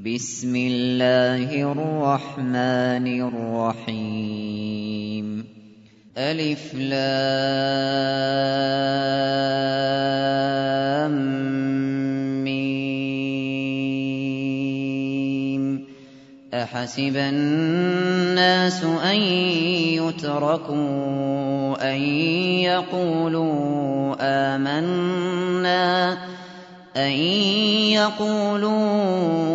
بسم الله الرحمن الرحيم. ألف لام ميم. أحسب الناس أن يتركوا أن يقولوا آمنا. أن يقولوا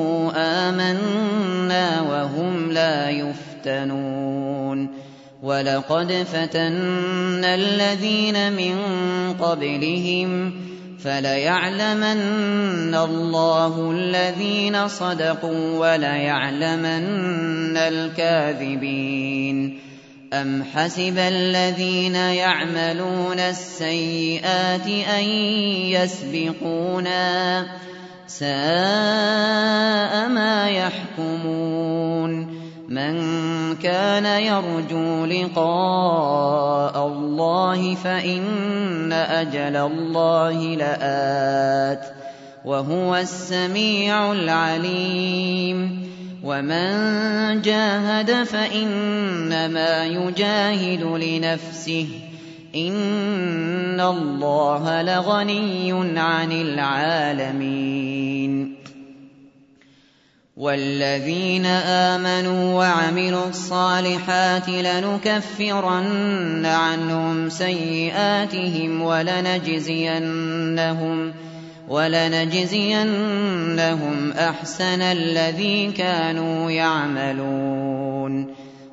آمنا وهم لا يفتنون. ولقد فتنا الذين من قبلهم فليعلمن الله الذين صدقوا وليعلمن الكاذبين. أَمْ حَسِبَ الَّذِينَ يَعْمَلُونَ السَّيِّئَاتِ أَن يَسْبِقُونَا ۚ سَاءَ مَا يَحْكُمُونَ مَن كَانَ يَرْجُو لِقَاءَ اللَّهِ فَإِنَّ أَجَلَ اللَّهِ لَآتٍ ۚ وَهُوَ السَّمِيعُ الْعَلِيمُ وَمَن جَاهَدَ فَإِنَّمَا يُجَاهِدُ لِنَفْسِهِ ۚ إِنَّ اللَّهَ لَغَنِيٌّ عَنِ الْعَالَمِينَ وَالَّذِينَ آمَنُوا وَعَمِلُوا الصَّالِحَاتِ لَنُكَفِّرَنَّ عَنْهُمْ سَيِّئَاتِهِمْ وَلَنَجْزِيَنَّهُمْ وَلَنَجْزِيَنَّهُمْ أَحْسَنَ الَّذِي كَانُوا يَعْمَلُونَ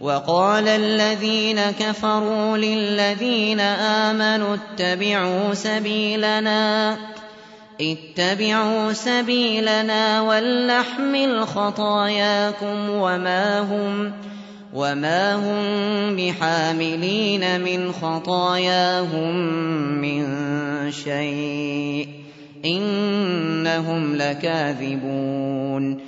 وَقَالَ الَّذِينَ كَفَرُوا لِلَّذِينَ آمَنُوا اتَّبِعُوا سَبِيلَنَا اتَّبِعُوا سَبِيلَنَا وَلْنَحْمِلْ خَطَايَاكُمْ وَمَا هُم بِحَامِلِينَ مِنْ خَطَايَاهُم مِّن شَيْءٍ ۖ إِنَّهُمْ لَكَاذِبُونَ.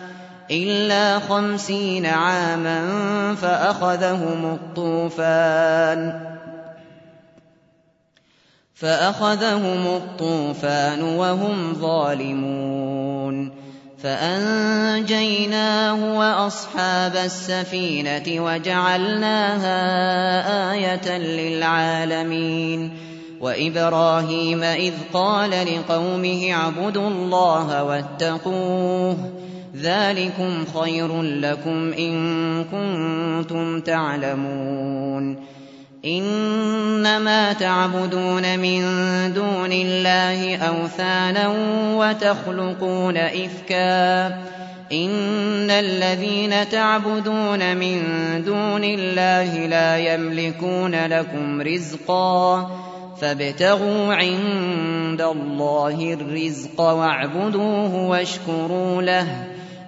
فَأَخَذَهُمُ الطُّوفَانُ وَهُمْ ظَالِمُونَ فَأَنجَيْنَاهُ وَأَصْحَابَ السَّفِينَةِ وَجَعَلْنَاهَا آيَةً لِّلْعَالَمِينَ وَإِبْرَاهِيمَ إِذْ قَالَ لِقَوْمِهِ اعْبُدُوا اللَّهَ وَاتَّقُوهُ ۖ ذَٰلِكُمْ خَيْرٌ لَّكُمْ إِن كُنتُمْ تَعْلَمُونَ إِنَّمَا تَعْبُدُونَ مِن دُونِ اللَّهِ أَوْثَانًا وَتَخْلُقُونَ إِفْكًا ۚ إِنَّ الَّذِينَ تَعْبُدُونَ مِن دُونِ اللَّهِ لَا يَمْلِكُونَ لَكُمْ رِزْقًا فَابْتَغُوا عِندَ اللَّهِ الرِّزْقَ وَاعْبُدُوهُ وَاشْكُرُوا لَهُ ۖ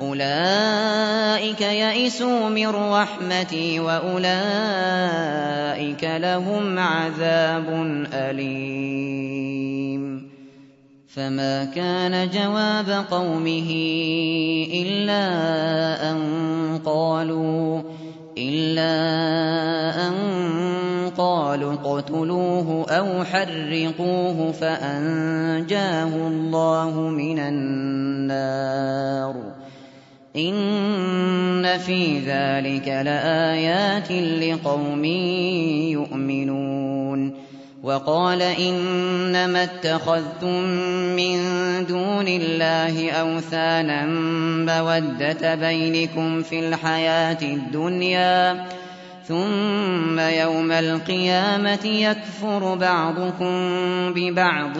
أولئك يئسوا من رحمتي وأولئك لهم عذاب أليم. فما كان جواب قومه إلا أن قالوا إلا أن قالوا اقتلوه أو حرقوه فأنجاه الله من النار. إن في ذلك لآيات لقوم يؤمنون وقال إنما اتخذتم من دون الله أوثانا مودة بينكم في الحياة الدنيا ثم يوم القيامة يكفر بعضكم ببعض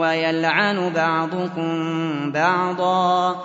ويلعن بعضكم بعضا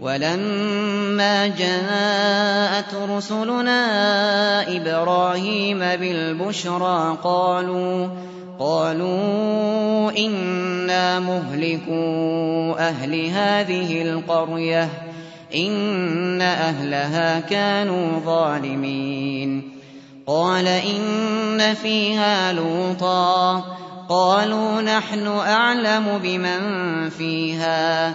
ولما جاءت رسلنا إبراهيم بالبشرى قالوا قالوا إنا مهلكوا أهل هذه القرية إن أهلها كانوا ظالمين. قال إن فيها لوطا قالوا نحن أعلم بمن فيها.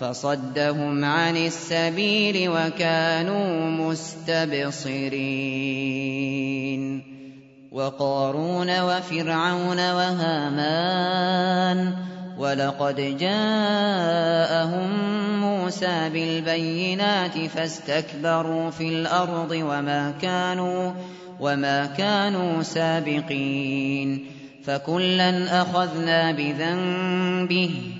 فصدهم عن السبيل وكانوا مستبصرين. وقارون وفرعون وهامان ولقد جاءهم موسى بالبينات فاستكبروا في الأرض وما كانوا وما كانوا سابقين. فكلا أخذنا بذنبه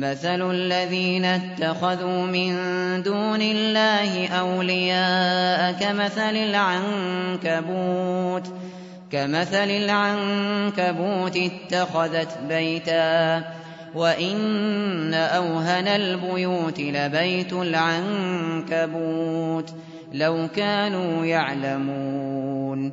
مَثَلُ الَّذِينَ اتَّخَذُوا مِن دُونِ اللَّهِ أَوْلِيَاءَ كَمَثَلِ الْعَنكَبُوتِ اتَّخَذَتْ بَيْتًا ۖ وَإِنَّ أَوْهَنَ الْبُيُوتِ لَبَيْتُ الْعَنكَبُوتِ ۖ لَوْ كَانُوا يَعْلَمُونَ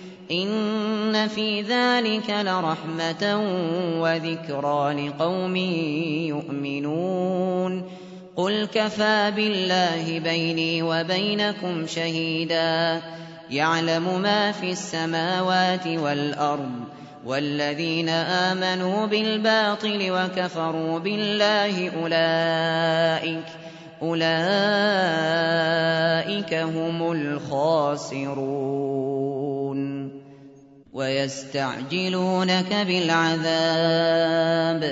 إِنَّ فِي ذَٰلِكَ لَرَحْمَةً وَذِكْرَىٰ لِقَوْمٍ يُؤْمِنُونَ قُلْ كَفَىٰ بِاللَّهِ بَيْنِي وَبَيْنَكُمْ شَهِيدًا يَعْلَمُ مَا فِي السَّمَاوَاتِ وَالْأَرْضِ ۗ وَالَّذِينَ آمَنُوا بِالْبَاطِلِ وَكَفَرُوا بِاللَّهِ أُولَٰئِكَ هُمُ الْخَاسِرُونَ وَيَسْتَعْجِلُونَكَ بِالْعَذَابِ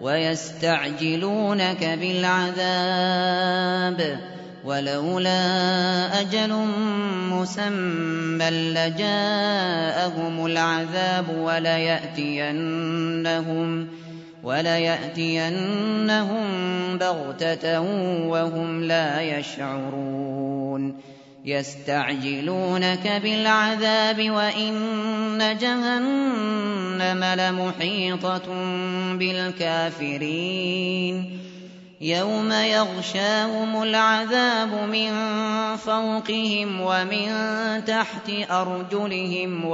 وَيَسْتَعْجِلُونَكَ بِالْعَذَابِ. وَلَوْلَا أَجَلٌ مُّسَمًّى لَّجَاءَهُمُ الْعَذَابُ وَلَيَأْتِيَنَّهُم بَغْتَةً وَهُمْ لَا يَشْعُرُونَ. يَسْتَعْجِلُونَكَ بِالْعَذَابِ وَإِنَّ جَهَنَّمَ لَمُحِيطَةٌ بِالْكَافِرِينَ. يَوْمَ يَغْشَاهُمُ الْعَذَابُ مِن فَوْقِهِمْ وَمِن تَحْتِ أَرْجُلِهِمْ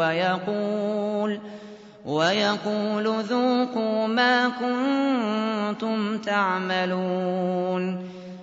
وَيَقُولُ ذُوقُوا مَا كُنتُمْ تَعْمَلُونَ.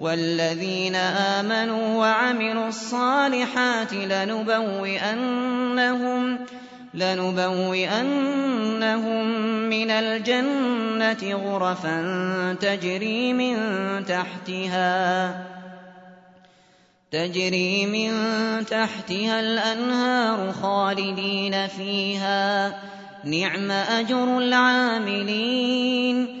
وَالَّذِينَ آمَنُوا وَعَمِلُوا الصَّالِحَاتِ لَنُبَوِّئَنَّهُم مِّنَ الْجَنَّةِ غُرَفًا تَجْرِي مِن تَحْتِهَا الْأَنْهَارُ خَالِدِينَ فِيهَا ۚ. نِعْمَ أَجْرُ الْعَامِلِينَ.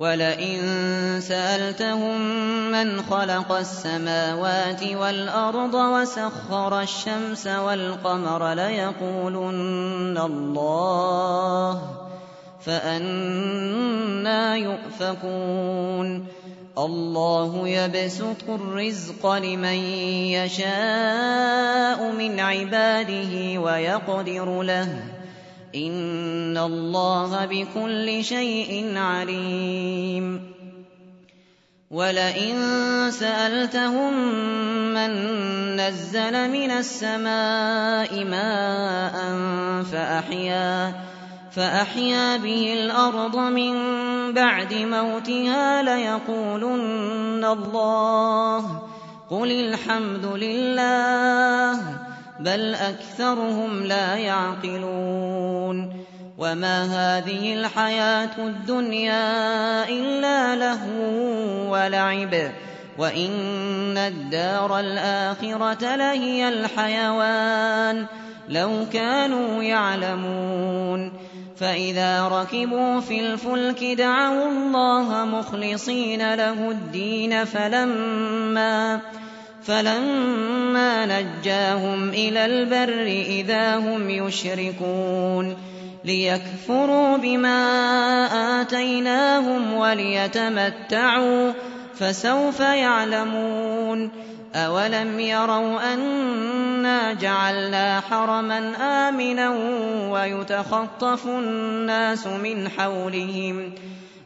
وَلَئِن سَأَلْتَهُم مَّنْ خَلَقَ السَّمَاوَاتِ وَالْأَرْضَ وَسَخَّرَ الشَّمْسَ وَالْقَمَرَ لَيَقُولُنَّ اللَّهُ ۖ فَأَنَّىٰ يُؤْفَكُونَ اللَّهُ يَبْسُطُ الرِّزْقَ لِمَن يَشَاءُ مِنْ عِبَادِهِ وَيَقْدِرُ لَهُ ۚ إِنَّ اللَّهَ بِكُلِّ شَيْءٍ عَلِيمٌ وَلَئِن سَأَلْتَهُم مَّن نَّزَّلَ مِنَ السَّمَاءِ مَاءً فَأَحْيَا بِهِ الْأَرْضَ مِن بَعْدِ مَوْتِهَا لَيَقُولُنَّ اللَّهُ ۚ قُلِ الْحَمْدُ لِلَّهِ ۚ بَلْ أَكْثَرُهُمْ لَا يَعْقِلُونَ وَمَا هَٰذِهِ الْحَيَاةُ الدُّنْيَا إِلَّا لَهْوٌ وَلَعِبٌ ۚ وَإِنَّ الدَّارَ الْآخِرَةَ لَهِيَ الْحَيَوَانُ ۚ لَوْ كَانُوا يَعْلَمُونَ فَإِذَا رَكِبُوا فِي الْفُلْكِ دَعَوُا اللَّهَ مُخْلِصِينَ لَهُ الدِّينَ فَلَمَّا نَجَّاهُمْ إِلَى الْبَرِّ إِذَا هُمْ يُشْرِكُونَ لِيَكْفُرُوا بِمَا آتَيْنَاهُمْ وَلِيَتَمَتَّعُوا ۖ فَسَوْفَ يَعْلَمُونَ أَوَلَمْ يَرَوْا أَنَّا جَعَلْنَا حَرَمًا آمِنًا وَيُتَخَطَّفُ النَّاسُ مِنْ حَوْلِهِمْ ۚ